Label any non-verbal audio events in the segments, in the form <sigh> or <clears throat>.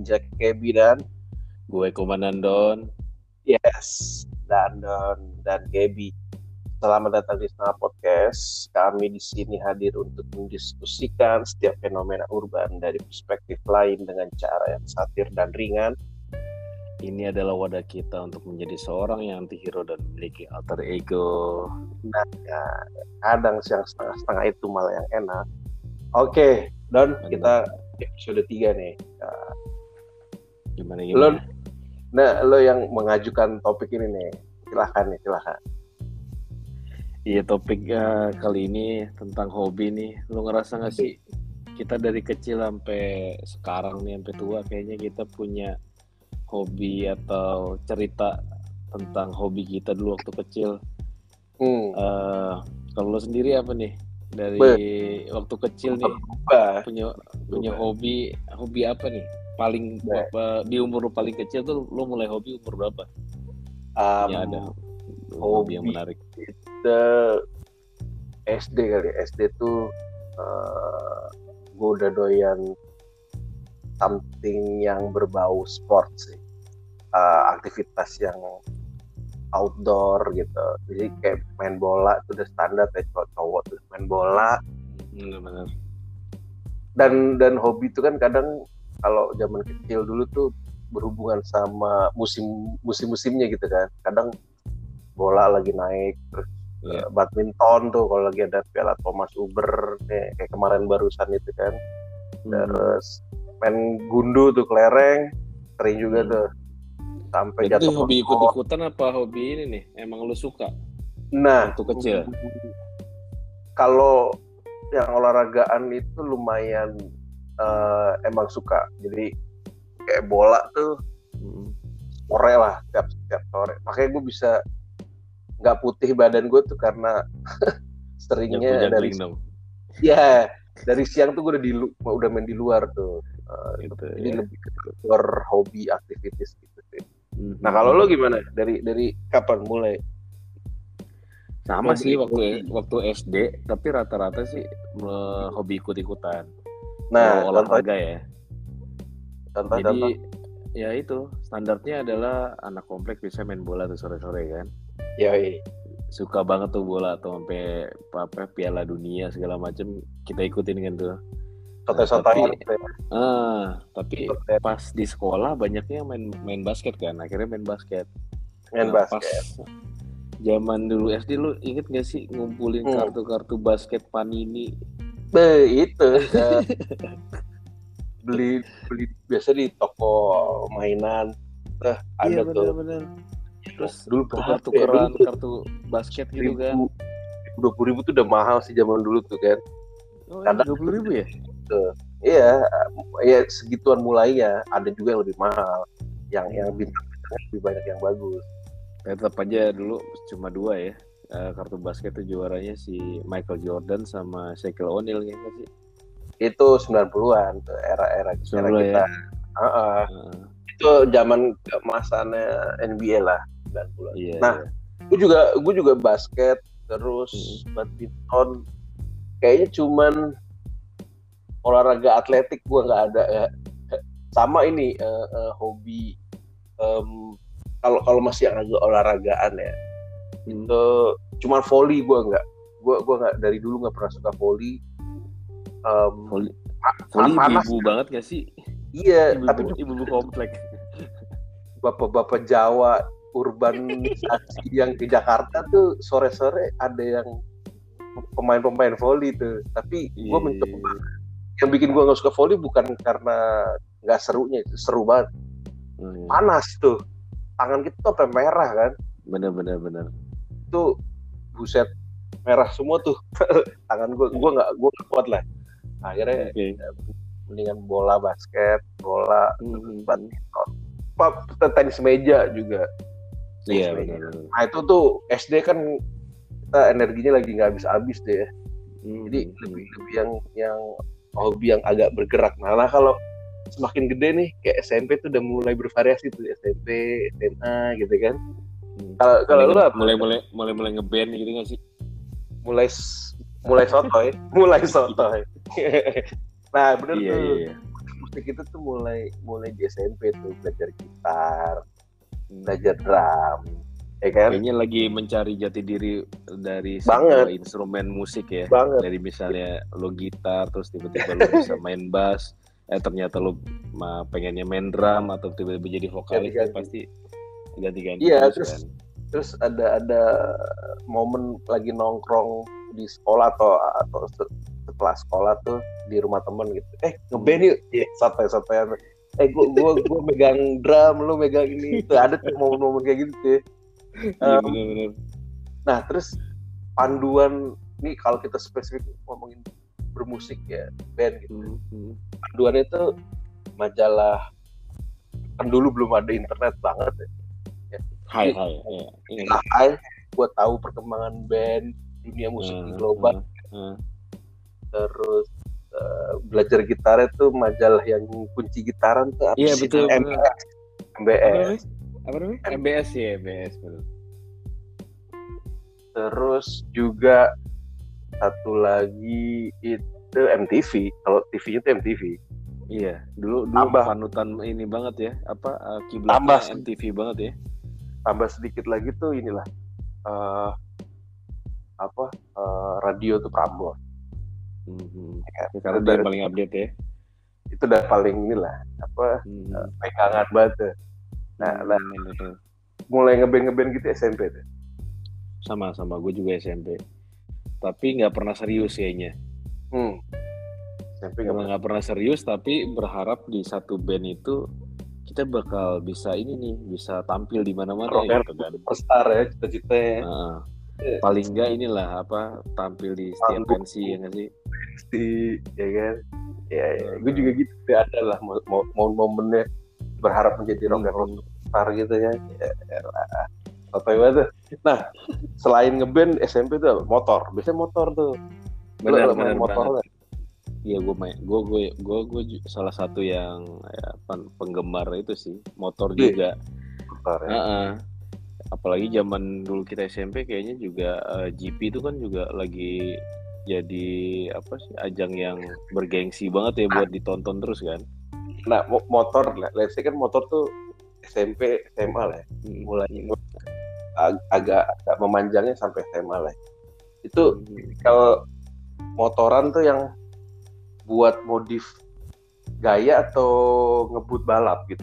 Injak Kebi dan gue Komandan Don. Yes, dan Don dan Kebi. Selamat datang di Setengah Podcast. Kami di sini hadir untuk mendiskusikan setiap fenomena urban dari perspektif lain dengan cara yang satir dan ringan. Ini adalah wadah kita untuk menjadi seorang yang anti-hero dan memiliki alter ego. Nah, ya, kadang siang setengah-setengah itu malah yang enak. Oke, Don, kita episode 3 nih. Nah, Gimana lo, gimana? nah, lo yang mengajukan topik ini nih. Silahkan nih, silahkan. Iya topik eh, kali ini tentang hobi nih. Lu ngerasa gak sih kita dari kecil sampai sekarang nih sampai tua kayaknya kita punya hobi atau cerita tentang hobi kita dulu waktu kecil. Hmm. Eh, kalau lo sendiri apa nih dari waktu kecil nih punya punya hobi hobi apa nih paling Ya. apa, di umur lu paling kecil tuh lo mulai hobi umur berapa? Um, ya ada hobi. hobi yang menarik. the SD kali ya. SD tuh uh, gue udah doyan something yang berbau sport sih Uh, aktivitas yang outdoor gitu jadi kayak main bola itu udah standar ya cowok-cowok tuh main bola Benar-benar. dan dan hobi itu kan kadang kalau zaman kecil dulu tuh berhubungan sama musim musim-musimnya gitu kan kadang bola lagi naik terus Iya. eh, badminton tuh kalau lagi ada Piala Thomas Uber nih, kayak kemarin barusan itu kan Hmm. terus main gundu tuh kelereng sering juga Hmm. tuh sampai Itu jatuh hobi ke- ikut-ikutan apa hobi ini nih? Emang lu suka nah waktu kecil? kalau yang olahragaan itu lumayan eh, emang suka jadi kayak bola tuh Hmm. sore lah tiap tiap sore makanya gue bisa nggak putih badan gue tuh karena <laughs> seringnya dari dong. ya dari siang tuh gue udah di udah main di luar tuh Eh, Gitu, jadi ya. lebih ke luar hobi aktivitas gitu sih. Hmm. nah kalau lo gimana dari dari kapan mulai sama hobi- sih waktu hobi. waktu SD, tapi rata-rata sih hobi ikut-ikutan. Nah Kalau contoh olahraga ya. contoh Jadi contoh ya itu standarnya adalah anak komplek bisa main bola tuh sore-sore kan. yoi Suka banget tuh bola atau sampai apa Piala Dunia segala macem kita ikutin kan tuh. sotoy-sotoyan tapi- gitu ya. Ah, tapi Sotoy- pas di sekolah banyaknya main main basket kan. Akhirnya main basket. main Nah, basket Pas zaman dulu SD lu inget gak sih ngumpulin Hmm. kartu-kartu basket Panini? Be, itu <laughs> eh, beli beli biasa di toko mainan eh, ada iya tuh bener-bener. Terus dulu berapa ya? tuker-tukeran Dulu kartu basket gitu kan. dua puluh ribu tuh udah mahal sih zaman dulu tuh kan Oh, Kadang- dua puluh ribu ya? iya ya segituan mulainya ada juga yang lebih mahal yang yang Hmm. bintang lebih banyak yang bagus Tetap aja dulu cuma dua ya. Eh, kartu basket tuh juaranya si Michael Jordan sama Shaquille O'Neal nggak sih? itu 90-an tuh era-era era 90-an kita ya? Heeh. Heeh, itu zaman keemasannya NBA lah 90-an iya. Nah, iya. gue juga gue juga basket terus Hmm. badminton kayaknya cuman olahraga atletik gue nggak ada ya sama ini eh, eh, hobi kalau kalau masih yang agak olahragaan ya Itu cuman volley gue nggak. Gue gue nggak dari dulu nggak pernah suka volley Em, Volley- Volley panas ibu banget gak sih? iya Ibu, tapi ibu, ibu komplek. bapak-bapak Jawa urbanisasi <laughs> yang di Jakarta tuh sore-sore ada yang pemain-pemain volley tuh. Tapi gue Iya, mencoba yang bikin gue nggak suka volley bukan karena nggak serunya seru banget. Hmm, panas tuh. Tangan kita tuh sampai merah kan. Bener bener bener. Tuh buset merah semua tuh <laughs> tangan gue gue nggak gue nggak kuat lah akhirnya Oke. mendingan bola basket bola Hmm, badminton tenis meja juga Iya bener. Nah itu tuh SD kan kita energinya lagi nggak habis-habis deh. ya. Hmm, Jadi hmm, lebih lebih yang yang hobi yang agak bergerak. Nah, nah kalau semakin gede nih kayak SMP tuh udah mulai bervariasi tuh SMP, SMA gitu kan. Hmm. Kalau kalau lu mulai, apa? mulai mulai mulai mulai ngeband gitu gak sih? mulai mulai sotoy, <laughs> mulai sotoy. <laughs> nah bener Iya tuh iya. iya. musik itu tuh mulai mulai di SMP tuh belajar gitar belajar drum ya kan kayaknya lagi mencari jati diri dari Banget. instrumen musik ya banget dari misalnya lo gitar terus tiba-tiba lo bisa <laughs> main bass eh ternyata lo pengennya main drum atau tiba-tiba jadi vokalis Ganti-ganti. pasti ganti-ganti Iya, terus terus- kan. terus ada ada momen lagi nongkrong di sekolah atau atau se- setelah sekolah tuh di rumah temen gitu. Eh ngeband yuk. Ya santai santai eh gua gua gua megang drum lu megang ini. Tuh ada tuh momen-momen kayak gitu tuh Iya Um, benar-benar. nah terus panduan nih kalau kita spesifik ngomongin bermusik ya band gitu. Hmm, hmm. panduannya tuh majalah kan dulu belum ada internet banget ya Hai hai. Ya, iya. Hai, buat tahu perkembangan band dunia musik Hmm, global hmm, hmm. terus eh, belajar gitar itu majalah yang kunci gitaran tuh apa Iya, betul. MBS Apa MBS namanya? Apa namanya? MBS ya, MBS betul. terus juga satu lagi itu MTV kalau TV itu MTV Iya, dulu dulu Tambah. panutan ini banget ya, apa uh, Tambah. kiblatnya MTV banget ya. Tambah sedikit lagi tuh inilah eh, apa eh, radio tuh Prambors Mhm. ya. Ya, karena dia dari- paling update ya. itu udah paling inilah apa eh, pegangan banget tuh. nah, Hmm, nah betul. mulai ngeband ngeband gitu SMP tuh sama sama gue juga SMP. Tapi nggak pernah serius kayaknya. hmm. SMP nggak pernah serius, tapi berharap di satu band itu kita bakal bisa ini nih, bisa tampil di mana-mana Rocker. gitu kan. superstar ya cita-citanya Nah, paling nggak inilah apa tampil di setiap pensi ya nggak sih? pasti ya kan ya, ya. Hmm. gue juga gitu tuh, ada lah mo- mo- momennya berharap menjadi rock and roll star gitu ya ya, ya lah. Banget tuh. Nah, selain ngeband SMP tuh motor. Biasanya motor tuh. Benar, benar motor banget. nggak? Iya gue main, gue gue gue gue salah satu yang ya, pen- penggemar itu sih motor Iya. juga. Motor ya. Heeh. Apalagi zaman dulu kita SMP kayaknya juga eh, GP itu kan juga lagi jadi apa sih ajang yang bergengsi banget ya buat ditonton terus kan. Nah, mo- motor lah. Let's say kan motor tuh SMP, SMA lah. ya. Hmm. Mulai ag- agak agak memanjangnya sampai SMA lah. Itu Hmm. kalau motoran tuh yang buat modif gaya atau ngebut balap gitu.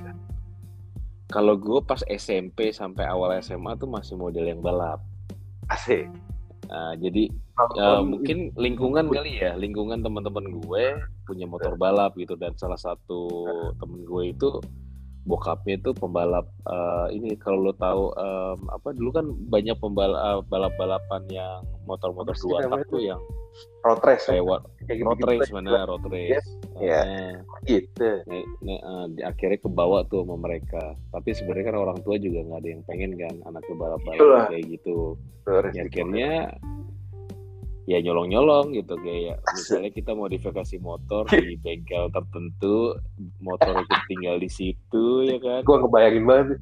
Kalau gue pas SMP sampai awal SMA tuh masih model yang balap. Asik. Nah, jadi Ya, mungkin lingkungan kali ya, lingkungan teman-teman gue punya motor balap gitu dan salah satu temen gue itu bokapnya itu pembalap eh, ini kalau lo tahu em, apa dulu kan banyak pembalap balap-balapan yang motor-motor Apa sih dua tak tuh yang road race ya? kayak kayak road race mana road race. Eh, gitu. Nah, nah, eh, di- akhirnya kebawa tuh sama mereka. Tapi sebenarnya kan orang tua juga nggak ada yang pengen kan anaknya Iyalah. balap-balap kayak gitu. Ya, akhirnya ya nyolong-nyolong gitu kayak <laughs> misalnya kita modifikasi motor di <laughs> bengkel tertentu motor itu tinggal di situ ya kan? Gue ngebayangin banget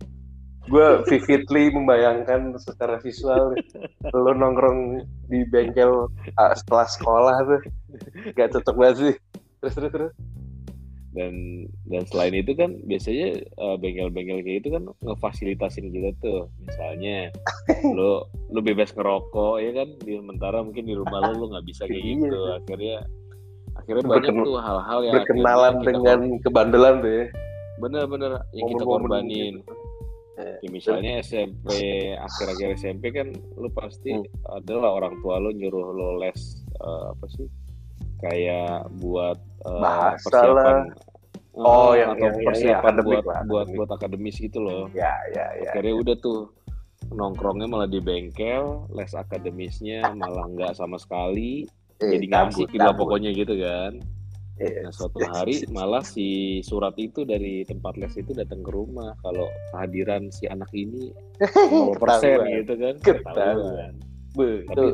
gue vividly membayangkan secara visual lo nongkrong di bengkel ah, setelah sekolah tuh. Gak cocok banget sih. Terus terus terus dan dan selain itu kan biasanya eh, bengkel-bengkel kayak itu kan ngefasilitasin kita tuh. Misalnya <laughs> lo lo bebas ngerokok ya kan? Di sementara mungkin di rumah lo lo nggak bisa kayak Iya. gitu. Akhirnya akhirnya Berken- banyak tuh hal-hal yang berkenalan dengan kebandelan tuh ya. Bener-bener yang kita korbanin. Ya, misalnya SMP akhir-akhir SMP kan lu pasti Hmm. adalah orang tua lu nyuruh lo les eh, apa sih kayak buat eh, Bahasa persiapan Oh, eh, yang- atau yang- yang persiapan akademik buat lah, buat buat akademis gitu loh ya ya ya akhirnya udah tuh nongkrongnya malah di bengkel les akademisnya malah nggak sama sekali Eh, jadi asik gitu lah pokoknya gitu kan Iya. Nah suatu hari <laughs> malah si surat itu dari tempat les itu datang ke rumah kalau kehadiran si anak ini 0% Ketahuan. gitu kan. Ketahuan. Tapi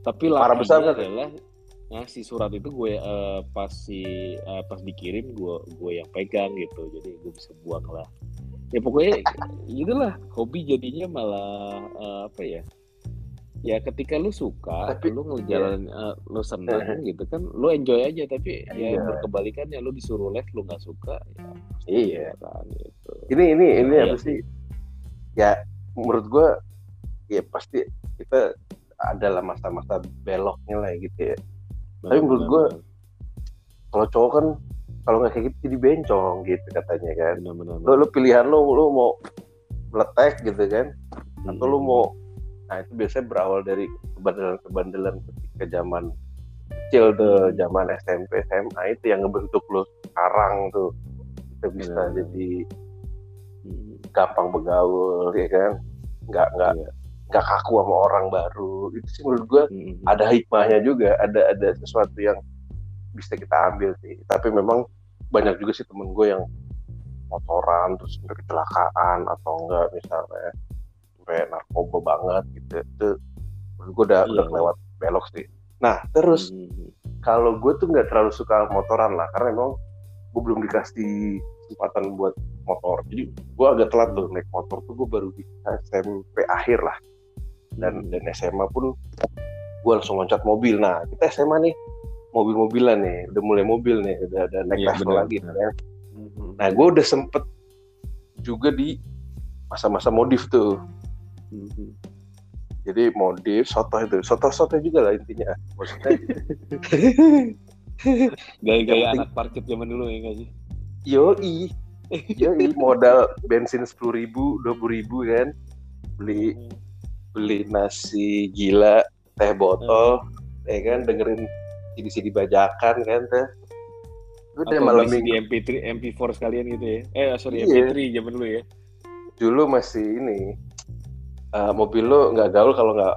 tapi lakinya besar adalah ngasih surat itu gue eh, pas si eh, pas dikirim gue gue yang pegang gitu jadi gue bisa buang lah ya pokoknya gitulah hobi jadinya malah eh, apa ya ya ketika lu suka Tapi- lu ngejalanin eh, lu senang <laughs> gitu kan lu enjoy aja tapi ya Iya. berkebalikan ya lu disuruh les lu nggak suka ya Iya. kan gitu Ini ini ini Iya apa sih? Ya menurut gue ya pasti kita adalah masa-masa beloknya lah gitu ya. Tapi menurut gua- Kalau cowok kan kalau nggak kayak gitu jadi bencong gitu katanya kan. benar-benar Lu, lu pilihan lu lu mau meletek gitu kan atau lu mau nah itu biasanya berawal dari kebandelan-kebandelan ketika zaman kecil tuh zaman SMP SMA itu yang ngebentuk lu sekarang tuh kita bisa Benar. jadi Hmm. gampang begaul ya kan nggak nggak Iya. Nggak kaku sama orang baru itu sih menurut gua Hmm. ada hikmahnya juga ada ada sesuatu yang bisa kita ambil sih tapi memang banyak juga sih temen gue yang motoran terus kecelakaan atau enggak misalnya sampai narkoba banget gitu itu menurut gue udah Iya, udah iya. kelewat belok sih nah terus Hmm. kalau gue tuh nggak terlalu suka motoran lah karena emang gue belum dikasih kesempatan buat motor jadi gue agak telat tuh naik motor tuh gue baru bisa SMP akhir lah dan dan SMA pun gue langsung loncat mobil. Nah kita SMA nih mobil-mobilan nih udah mulai mobil nih udah ada naik Iya, level lagi Hmm. nah gue udah sempet juga di masa-masa modif tuh. Hmm. jadi modif soto itu. Soto soto juga lah intinya. Maksudnya <laughs> gaya-gaya anak parkir zaman dulu ya nggak sih? Yoi. <laughs> Yoi modal bensin sepuluh ribu dua puluh ribu kan. Beli beli nasi gila teh botol ya kan dengerin CD-CD bajakan kan teh. Udah atau malam minggu di MP3 MP4 sekalian gitu ya? Eh sorry Iya. MP3 zaman dulu ya. Dulu masih ini eh, mobil lo nggak gaul kalau nggak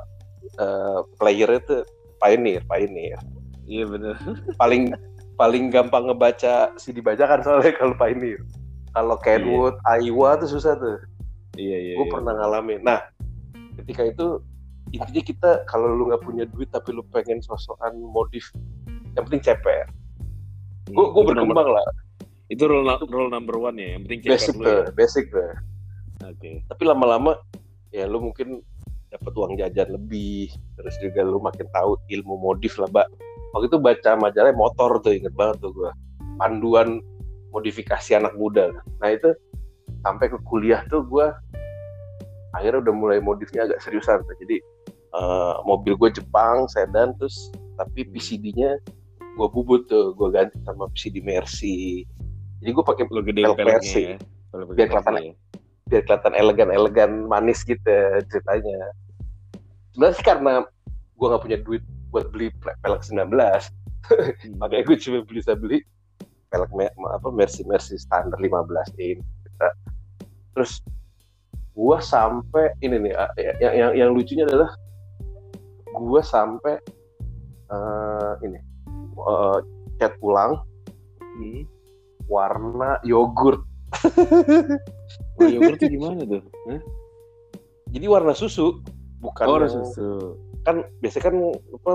eh, playernya tuh Pioneer Pioneer. Iya bener. <laughs> Paling paling gampang ngebaca CD bajakan soalnya kalau Pioneer. Kalau Kenwood Aiwa tuh susah tuh. Iya iya gue iya. pernah ngalamin. Nah ketika itu intinya kita kalau lu nggak punya duit tapi lu pengen sosokan modif yang penting CPR Hmm, gue nomor- berkembang lah. Itu rule, rule number one ya yang penting basic dulu tuh ya. basic tuh oke. Tapi lama-lama ya lu mungkin dapat uang jajan lebih terus juga lu makin tahu ilmu modif lah mbak. Waktu itu baca majalah motor tuh inget banget tuh gue panduan modifikasi anak muda. Nah itu sampai ke kuliah tuh gue akhirnya udah mulai modifnya agak seriusan tuh. jadi eh, mobil gue Jepang sedan terus tapi PCD-nya gue bubut tuh gue ganti sama PCD Mercy jadi gue pakai Pelek Mercy. ya Biar kelihatan ya. biar kelihatan elegan-elegan manis gitu ceritanya. Sebenarnya sih karena gue nggak punya duit buat beli pe- pelek 19, Hmm. <laughs> makanya gue cuma bisa beli pelek apa Mercy Mercy standar 15 in. Gitu. Terus gue sampai ini nih ah, ya- yang, yang yang lucunya adalah gue sampai eh, ini eh, cat ulang Hmm. warna yogurt. <laughs> Oh, yogurt tuh gimana tuh? Hah? Jadi warna susu bukan Oh, yang- susu. kan biasanya kan apa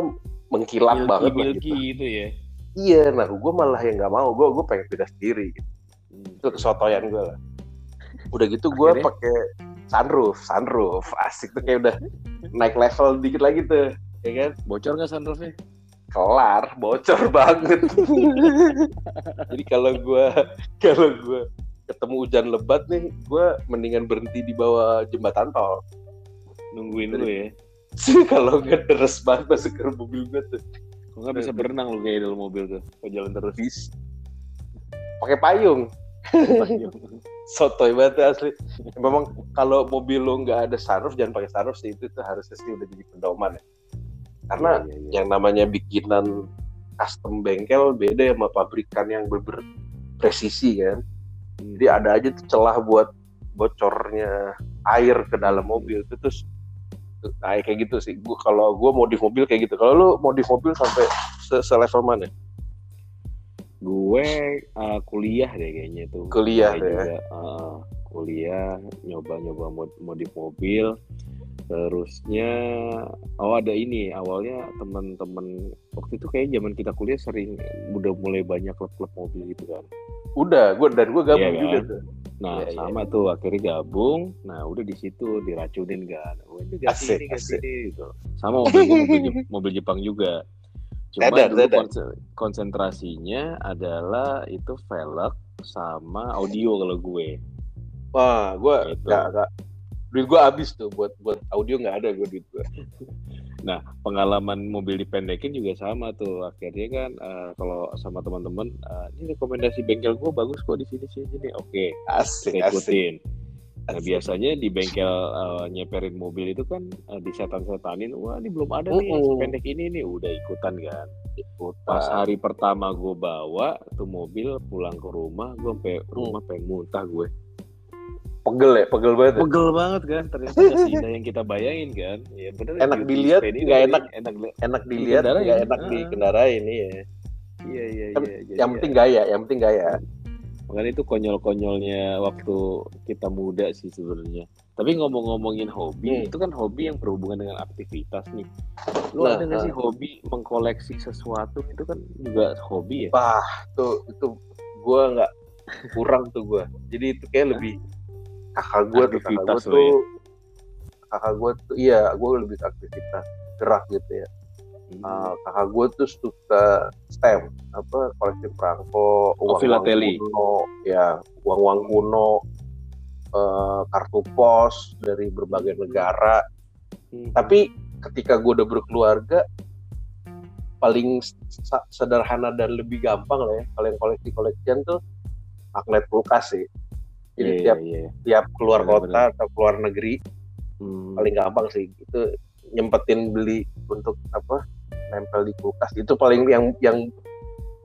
mengkilap banget lah milky gitu. gitu ya. Iya, nah gue malah yang nggak mau, gue gue pengen beda sendiri. Gitu. Hmm. Itu kesotoyan gue lah. Udah gitu gue pakai sunroof, sunroof, asik tuh kayak udah naik level dikit lagi tuh, ya kan? Bocor nggak sunroofnya? Kelar, bocor <laughs> banget. Jadi kalau gue kalau gue ketemu hujan lebat nih, gue mendingan berhenti di bawah jembatan tol. Nungguin dulu ya. <laughs> kalau nggak deres banget masuk ke mobil gue tuh. Kok nggak bisa berenang lu kayak dalam mobil tuh? Kok jalan terus? Pakai payung. <laughs> sotoy banget asli. Memang kalau mobil lo nggak ada sunroof jangan pakai sunroof sih. Itu tuh harusnya sih udah jadi pedoman ya. Karena Iya, iya, iya. yang namanya bikinan custom bengkel beda sama pabrikan yang ber presisi kan. Hmm. jadi ada aja tuh celah buat bocornya air ke dalam mobil itu terus nah kayak gitu sih. Gua kalau gua modif mobil kayak gitu. Kalau lu modif mobil sampai se, level mana gue uh, kuliah deh kayaknya tuh. Kuliah deh ya? juga, uh, kuliah nyoba-nyoba mod- modif mobil. Terusnya oh ada ini. Awalnya teman-teman waktu itu kayak zaman kita kuliah sering udah mulai banyak klub-klub mobil gitu kan. Udah gue dan gue gabung Iya kan? juga tuh. Nah Iya, iya. sama tuh akhirnya gabung. Nah udah di situ diracunin kan. Oh ini ganti Asik, ini ganti asik. ini gitu. Sama mobil mobil, Jep- mobil Jepang juga cuma Sadar, dulu konsentrasinya adalah itu velg sama audio kalau gue wah gue Gitu. nggak nggak duit gue habis tuh buat buat audio nggak ada gue duit gue <laughs> Nah, pengalaman mobil dipendekin juga sama tuh. Akhirnya kan eh, kalau sama teman-teman, eh, ini rekomendasi bengkel gue bagus kok di sini sini. Oke, asik kita asik ikutin. Nah, biasanya di bengkel eh, nyeperin mobil itu kan eh, disetan-setanin, wah ini belum ada nih Mm-mm. sependek ini nih, udah ikutan kan. Ikutan. Pas hari pertama gue bawa tuh mobil pulang ke rumah, gue sampai Mm. rumah pengen muntah gue. pegel ya pegel banget ya? Pegel banget kan, ternyata seindah yang kita bayangin kan. Ya bener. Enak dilihat, nggak enak. enak enak dilihat nggak enak Ah. dikendarain iya Iya iya Kan iya. jadi yang ya. penting gaya yang penting gaya Makanya itu konyol-konyolnya waktu kita muda sih sebenarnya. Tapi ngomong-ngomongin hobi, Hmm. itu kan hobi yang berhubungan dengan aktivitas nih. Lu Nah, ada nggak sih hobi mengkoleksi sesuatu itu kan juga hobi ya? wah tuh itu gue nggak kurang tuh gue jadi itu kayak lebih kakak gue tuh kakak gue lo tuh ya? kakak gue tuh iya gue lebih aktivitas gerak gitu ya Hmm. Uh, kakak gue tuh suka stem apa koleksi perangko uang filateli. kuno ya uang uang kuno uh, kartu pos dari berbagai negara Hmm. tapi ketika gue udah berkeluarga paling sederhana dan lebih gampang lah ya kalau yang koleksi koleksian tuh magnet kulkas sih jadi Iya, tiap iya. tiap keluar kota atau keluar negeri Hmm. paling gampang sih itu nyempetin beli untuk apa nempel di kulkas itu paling yang yang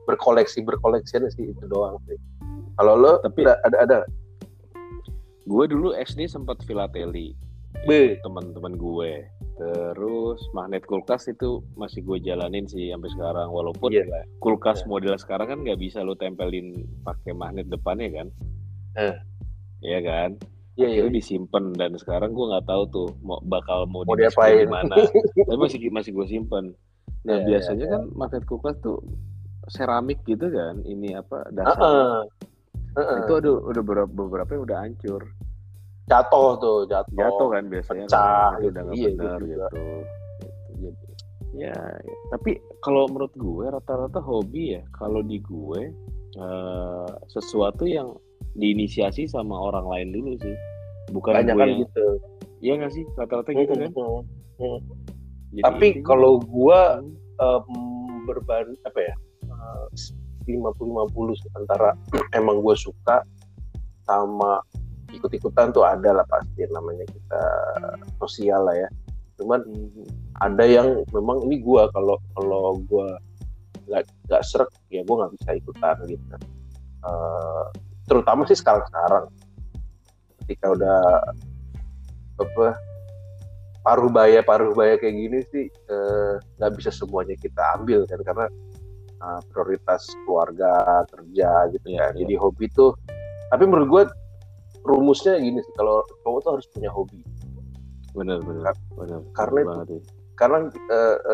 berkoleksi berkoleksian sih itu doang sih kalau lo Tapi- ada ada, ada Gue dulu SD sempat filateli. B teman-teman gue. Terus magnet kulkas itu masih gue jalanin sih sampai sekarang. Walaupun lah kulkas Iya. model sekarang kan nggak bisa lo tempelin pakai magnet depannya kan? Eh. Iya kan? Iya iya Itu disimpan dan sekarang gue nggak tahu tuh mau bakal mau, Mau diapain? di mana. <laughs> Tapi masih masih gue simpen. Nah Iya, biasanya iya, kan magnet kulkas tuh seramik gitu kan? Ini apa dasarnya? Heeh. Heeh. Itu ada udah beberapa, beberapa yang udah hancur. jatuh tuh jatuh Jatuh kan biasanya pecah, kan itu udah nggak iya, benar gitu gitu. Gitu. Jadi, ya, ya. tapi kalau menurut gue rata-rata hobi ya kalau di gue eh, sesuatu yang diinisiasi sama orang lain dulu sih. Bukan banyak gue kan yang gitu. Iya nggak sih? Rata-rata gitu kan. Jadi tapi intinya- kalau gua Hmm, um, berban apa ya lima puluh lima puluh antara <clears throat> emang gue suka sama ikut-ikutan tuh ada lah pasti namanya kita sosial lah ya. Cuman hmm, ada yang memang ini gua kalau kalau gua nggak nggak serak ya gua nggak bisa ikutan gitu. Eh, terutama sih sekarang sekarang ketika udah apa paruh baya paruh baya kayak gini sih eh, nggak bisa semuanya kita ambil kan karena eh, prioritas keluarga kerja gitu Iya, kan iya. jadi hobi tuh tapi menurut gua rumusnya gini sih kalau cowok tuh harus punya hobi benar benar benar Karena benar itu- banget ya. karena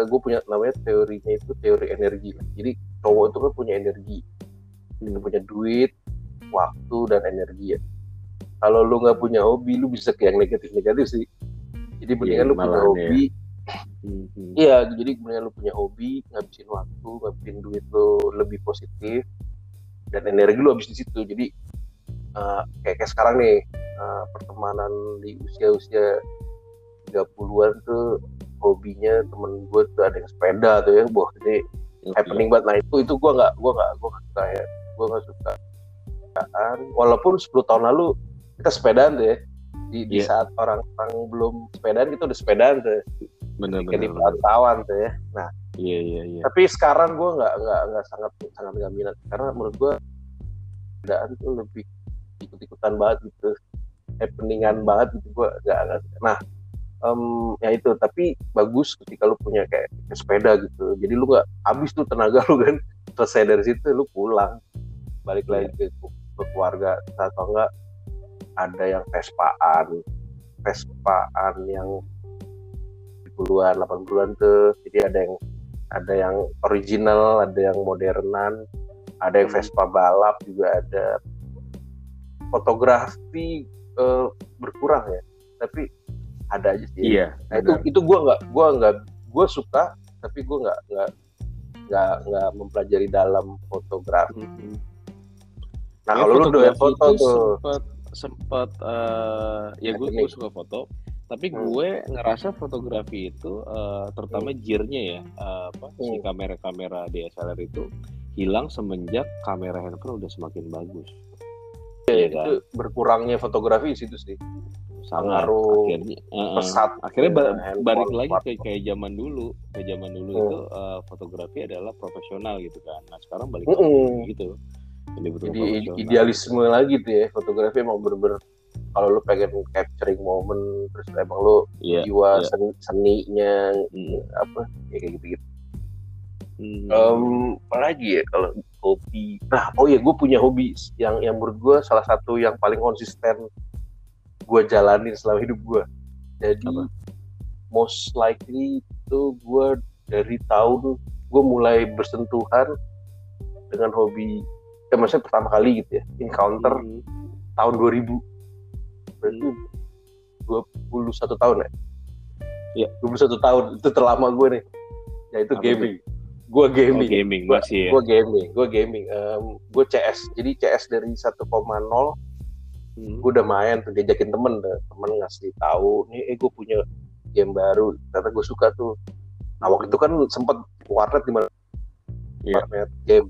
gue punya namanya teorinya itu teori energi. Jadi cowok itu kan punya energi, Hmm. Punya duit, waktu dan energi ya. Kalau lu nggak punya hobi, lu bisa ke yang negatif-negatif sih. Jadi mendingan Iya, lu punya ya. hobi, Hmm, hmm. iya. Jadi mendingan lu punya hobi, ngabisin waktu, ngabisin duit lu lebih positif dan energi lu habis di situ. Jadi eh, kayak kayak sekarang nih eh, pertemanan di usia-usia 30-an tuh hobinya temen gue tuh ada yang sepeda tuh ya, wah ini Oke. happening banget. Nah itu itu gue nggak gue nggak gue nggak suka ya, gue nggak suka. Sepedaan. Walaupun 10 tahun lalu kita sepedaan tuh ya, di, di Iya. saat orang-orang belum sepedaan kita udah sepedaan tuh, benar kayak di benar benar. perantauan tuh ya. Nah iya iya iya. tapi sekarang gue nggak nggak nggak sangat sangat nggak minat karena menurut gue sepedaan tuh lebih ikut-ikutan banget gitu, happeningan banget gitu gue nggak nggak. Nah em, ya itu. Tapi bagus ketika lu punya kayak, kayak sepeda gitu. Jadi lu nggak habis tuh tenaga <laughs> lu kan. Selesai dari situ lu pulang. Balik lagi ke, ke keluarga atau enggak ada yang Vespaan Vespaan yang 70-an 80-an tuh jadi ada yang ada yang original ada yang modernan ada yang Hmm. Vespa balap juga ada fotografi eh, berkurang ya tapi ada aja sih Iya. Nah, itu itu gue nggak gue nggak gue suka tapi gue nggak nggak nggak nggak mempelajari dalam fotografi. Mhm. Nah Ya, kalau lu doyan foto tuh, sempat sempat eh, ya gue Akademik. gue suka foto tapi Hmm. gue ngerasa fotografi itu eh, terutama gearnya ya eh, apa si Hmm. kamera-kamera DSLR itu hilang semenjak kamera handphone udah semakin bagus Iya kan? itu berkurangnya fotografi di situ sih. sangat Pengaruh akhirnya eh, pesat. akhirnya ba- handphone, balik lagi kayak smartphone. kayak zaman dulu kayak zaman dulu Hmm. itu eh, fotografi adalah profesional gitu kan nah sekarang balik Mm-mm. lagi gitu Jadi betul Jadi profesional. idealisme lagi tuh ya fotografi emang bener-bener kalau lu pengen capturing momen terus emang lu Iya. jiwa iya. seni seninya Hmm. apa ya kayak gitu-gitu. Hmm. Em, apa lagi ya kalau hobi nah oh ya gue punya hobi yang yang menurut gue salah satu yang paling konsisten gue jalanin selama hidup gue jadi Apa? most likely itu gue dari tahun gue mulai bersentuhan dengan hobi ya maksudnya pertama kali gitu ya encounter Hmm. tahun 2000 berarti 21 tahun ya Iya. 21 tahun itu terlama gue nih yaitu Apa gaming gue Oh, gaming gaming Gua- masih ya. gue gaming gue gaming gue CS jadi CS dari 1,0 Hmm. gue udah main tuh diajakin temen deh. temen ngasih tahu nih eh gue punya game baru ternyata gue suka tuh nah waktu itu kan sempet warnet di mana Iya. warnet game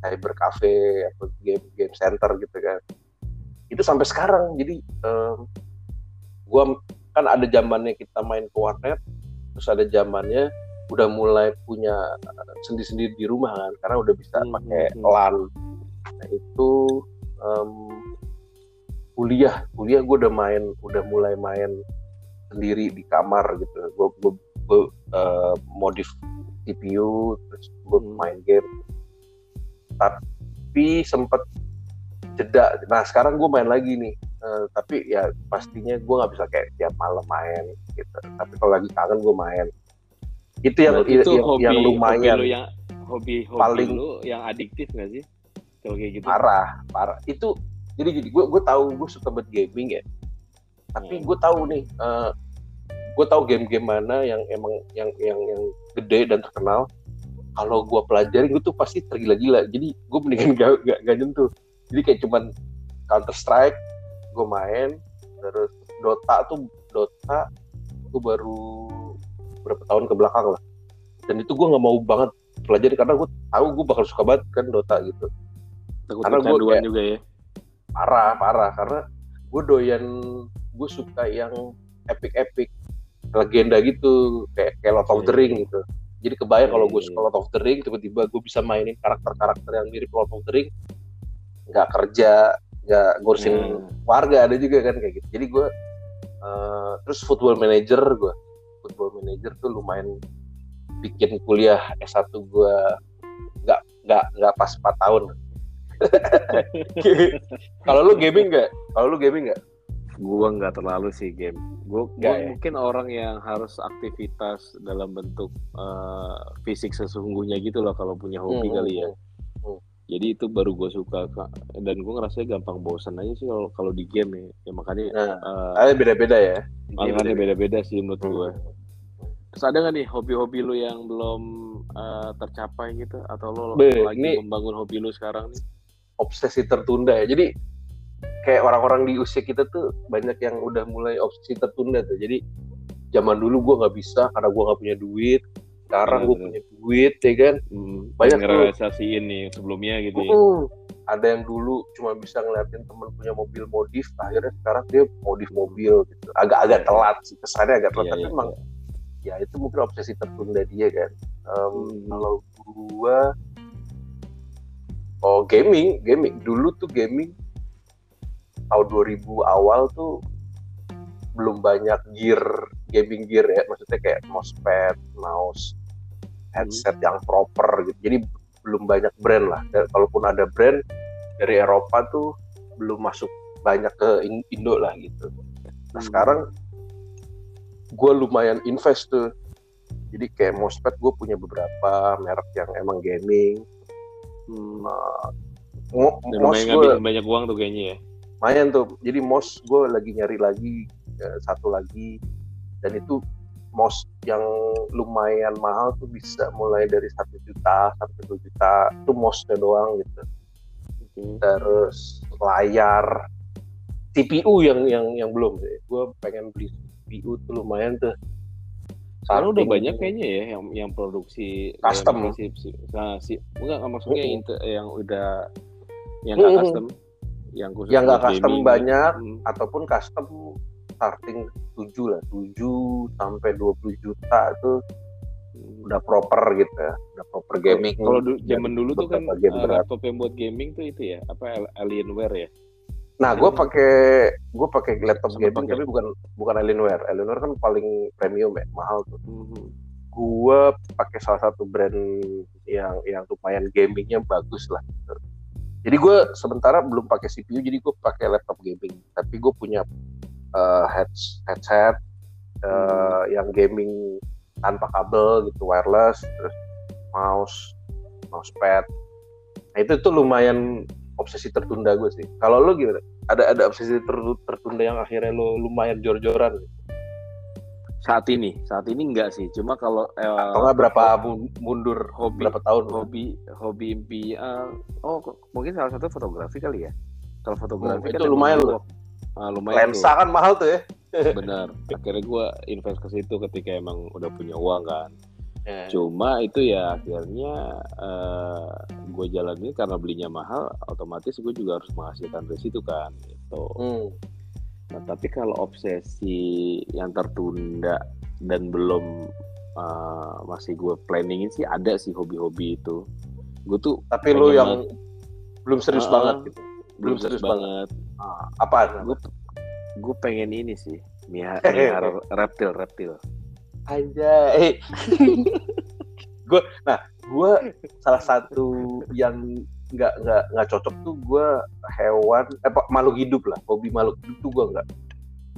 cyber cafe atau game game center gitu kan itu sampai sekarang jadi gue kan ada zamannya kita main ke warnet terus ada zamannya udah mulai punya sendiri-sendiri di rumah kan karena udah bisa Hmm, pakai hmm. LAN nah itu em, kuliah kuliah gue udah main udah mulai main sendiri di kamar gitu gue gue, gue eh, modif CPU terus gue Hmm. main game tapi sempet jeda. Nah sekarang gue main lagi nih. Eh, tapi ya pastinya gue nggak bisa kayak tiap malam main gitu. Tapi kalau lagi kangen gue main. Itu yang Berarti itu yang, hobi, yang lumayan. hobi lu yang hobi hobi Paling- lu yang adiktif gak sih? Kalau kayak gitu. parah parah. Itu jadi gini gue gue tahu gue suka buat gaming ya. Tapi Hmm. gue tahu nih eh, gue tahu game-game mana yang emang yang yang yang gede dan terkenal kalau gue pelajari gue tuh pasti tergila-gila. Jadi gue mendingan <laughs> gak, gak, gak nyentuh. Jadi kayak cuman Counter Strike gue main terus Dota tuh Dota gue baru berapa tahun ke belakang lah. Dan itu gue nggak mau banget pelajari karena gue tahu gue bakal suka banget kan Dota gitu. Takut karena gua kecanduan kayak- juga ya. parah parah. Karena gue doyan gue suka yang epic epic legenda gitu kayak kayak Lord of the Iya. Ring gitu jadi kebayang Iya, kalau iya, gue iya. suka Lord of the Ring tiba-tiba gue bisa mainin karakter-karakter yang mirip Lord of the Ring. Nggak kerja nggak ngurusin Hmm. warga ada juga kan kayak gitu. Jadi gue eh, terus football manager gue football manager tuh lumayan bikin kuliah S1 gue nggak nggak nggak pas 4 tahun. <laughs> Kalau lu gaming nggak? Kalau lu gaming nggak Gua nggak terlalu sih game. Gua ya? mungkin orang yang harus aktivitas dalam bentuk eh, fisik sesungguhnya gitu loh kalau punya hobi Hmm, kali ya. hmm. Jadi itu baru gue suka dan gue ngerasa gampang bosan aja sih kalau kalau di game ya. Ya makanya nah ada beda-beda ya makanya beda-beda sih menurut Hmm. gue. Terus ada nggak nih hobi-hobi lu yang belum eh, tercapai gitu atau lo Be, lagi ini- membangun hobi lu sekarang nih? obsesi tertunda ya jadi kayak orang-orang di usia kita tuh banyak yang udah mulai obsesi tertunda tuh. Jadi zaman dulu gue nggak bisa karena gue nggak punya duit. Sekarang gue Bener, punya duit ya kan? Hmm, Banyak ngerealisasiin nih sebelumnya gitu ya. Mm-mm. ada yang dulu cuma bisa ngeliatin temen punya mobil modif akhirnya sekarang dia modif mobil gitu. Agak-agak telat sih kesannya agak telat Iya, tapi iya, emang ya itu mungkin obsesi tertunda dia kan. Em, Hmm. kalau gua oh gaming gaming. Dulu tuh gaming tahun 2000 awal tuh belum banyak gear gaming gear ya maksudnya kayak mousepad mouse headset yang proper gitu jadi belum banyak brand lah Dan kalaupun ada brand dari Eropa tuh belum masuk banyak ke In- Indo lah gitu nah Hmm. sekarang gue lumayan invest tuh Jadi kayak mousepad gue punya beberapa merek yang emang gaming. Hmm. Uh, mouse gue banyak uang tuh kayaknya ya. Lumayan tuh. Jadi mouse gue lagi nyari lagi eh, satu lagi dan itu mouse yang lumayan mahal tuh bisa mulai dari satu juta sampai dua juta itu mouse-nya doang gitu. Terus layar CPU yang yang yang belum. Gue pengen beli CPU tuh lumayan tuh. Sekarang udah banyak kayaknya ya yang yang produksi Custom. yang si, si, nah, si enggak maksudnya Mm-mm. inte- yang udah yang nggak Mm-mm. custom yang khusus yang nggak custom gaming. banyak Hmm. ataupun custom starting 7 lah 7 sampai 20 juta itu udah proper gitu ya udah proper gaming Kalau du- zaman dulu tuh kan game uh, berat. laptop yang buat gaming tuh itu ya apa Al- Alienware ya. nah gue pakai gue pakai laptop Sama gaming pakai. tapi bukan bukan Alienware Alienware kan paling premium ya mahal tuh Mhm. gue pakai salah satu brand yang yang lumayan gamingnya bagus lah gitu. Jadi gue sementara belum pakai CPU jadi gue pakai laptop gaming. Tapi gue punya uh, heads- headset uh, yang gaming tanpa kabel gitu wireless terus mouse mousepad. Nah itu tuh lumayan obsesi tertunda gue sih. Kalau lo gimana? Ada ada obsesi ter- tertunda yang akhirnya lo lumayan jor-joran Saat ini, saat ini enggak sih. Cuma kalau eh, atau nggak berapa mun- mundur hobi berapa tahun hobi hobi impian oh kok- mungkin salah satu fotografi kali ya? Kalau fotografi Hmm, kan itu lumayan loh. ah, lumayan lensa kan mahal tuh ya. Tuh, <laughs> benar. Akhirnya gue invest ke situ ketika emang udah punya uang kan. Cuma itu ya akhirnya eh gue jalanin karena belinya mahal otomatis gue juga harus menghasilkan dari situ kan gitu. Hmm. Nah, tapi kalau obsesi yang tertunda dan belum uh, masih gue planningin sih ada sih hobi-hobi itu. Gue tuh Tapi lu yang belum serius banget gitu. Belum serius banget. Ah, apaan? Gue gue pengen ini sih, miara, miara reptil reptil. aja. Eh. <laughs> gue, nah, gue salah satu yang nggak nggak nggak cocok tuh gue hewan, eh, apa, makhluk hidup lah. Hobi makhluk hidup tuh gue nggak.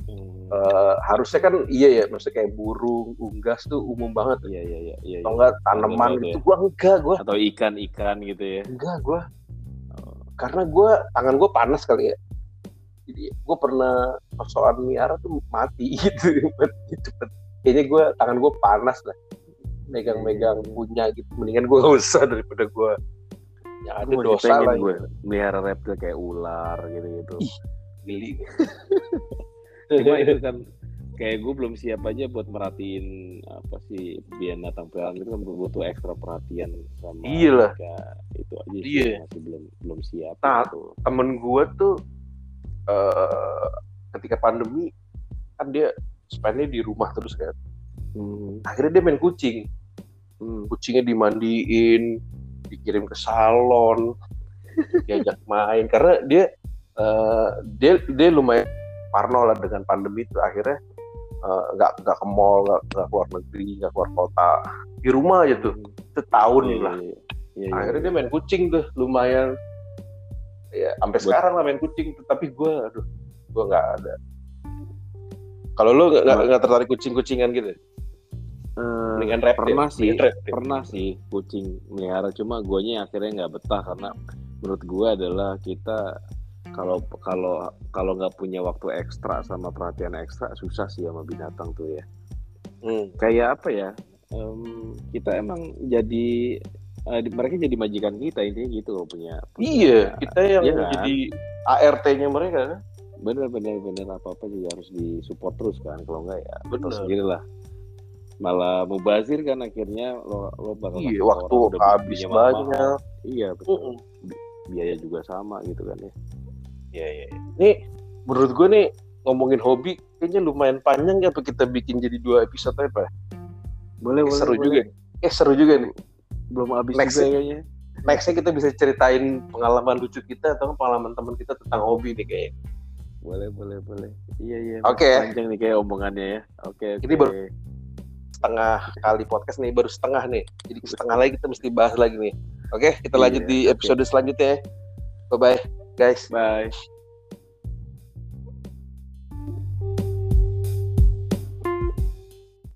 Hmm, Eh, harusnya kan iya ya, maksudnya kayak burung, unggas tuh umum banget. Iya iya iya iya. Atau iya. enggak tanaman Banget gitu, gue enggak gue, Atau ikan ikan gitu ya. enggak gue. Oh. Karena gue tangan gue panas kali ya. Jadi gue pernah persoalan miara tuh mati <laughs> gitu, cepet. Kayaknya gue tangan gue panas lah. Megang-megang punya gitu. Mendingan gue gak usah daripada gue yang ada Gue dosa pengen lah. gue miara reptil kayak ular gitu gitu. Ih. Geli. <laughs> Cuma itu kan kayak gue belum siap aja buat merhatiin apa sih binatang peliharaan itu kan butuh ekstra perhatian sama Iya lah. mereka. itu aja sih Iya. masih belum belum siap Nah, gitu. Temen gue tuh eh ketika pandemi kan dia spendnya di rumah terus kan. Hmm. Akhirnya dia main kucing. Hmm. kucingnya dimandiin, dikirim ke salon, diajak main. Karena dia eh, dia dia lumayan parno lah dengan pandemi itu. Akhirnya eh, nggak nggak ke mall nggak nggak keluar negeri nggak keluar kota. Di rumah aja tuh setahun Iya, lah. iya, iya, iya, akhirnya iya. dia main kucing tuh lumayan. Ya sampai Buat- sekarang lah main kucing tuh. Tapi gue aduh gue nggak ada. Kalau lu nggak tertarik kucing kucingan gitu Dengan reptil pernah sih Mendingan reptil. pernah sih kucing melihara cuma guanya akhirnya nggak betah karena menurut gua adalah kita kalau kalau kalau nggak punya waktu ekstra sama perhatian ekstra susah sih sama binatang tuh ya Hmm. kayak apa ya em, kita emang jadi di- mereka jadi majikan kita intinya gitu loh punya, punya Iya, kita yang kan? jadi ART-nya mereka kan. bener bener bener apa apa juga harus disupport terus kan kalau enggak ya betul sendiri lah malah mubazir kan akhirnya lo lo bakal Iya, waktu habis banyak. iya betul Mm-mm. biaya juga sama gitu kan ya Iya, iya. iya. Nih, menurut gue nih ngomongin hobi kayaknya lumayan panjang ya apa kita bikin jadi dua episode apa? boleh Eh, seru juga. nih. Eh seru juga nih. belum habis Next juga kayaknya Nextnya kita bisa ceritain pengalaman lucu kita atau pengalaman teman kita tentang hobi nih kayaknya. boleh boleh boleh iya iya Oke. panjang nih kayak omongannya ya oke Ini oke. baru- Setengah kali podcast nih baru setengah nih. Jadi setengah lagi kita mesti bahas lagi nih. Oke, kita lanjut Iya, di episode selanjutnya. ya. Bye bye, guys. bye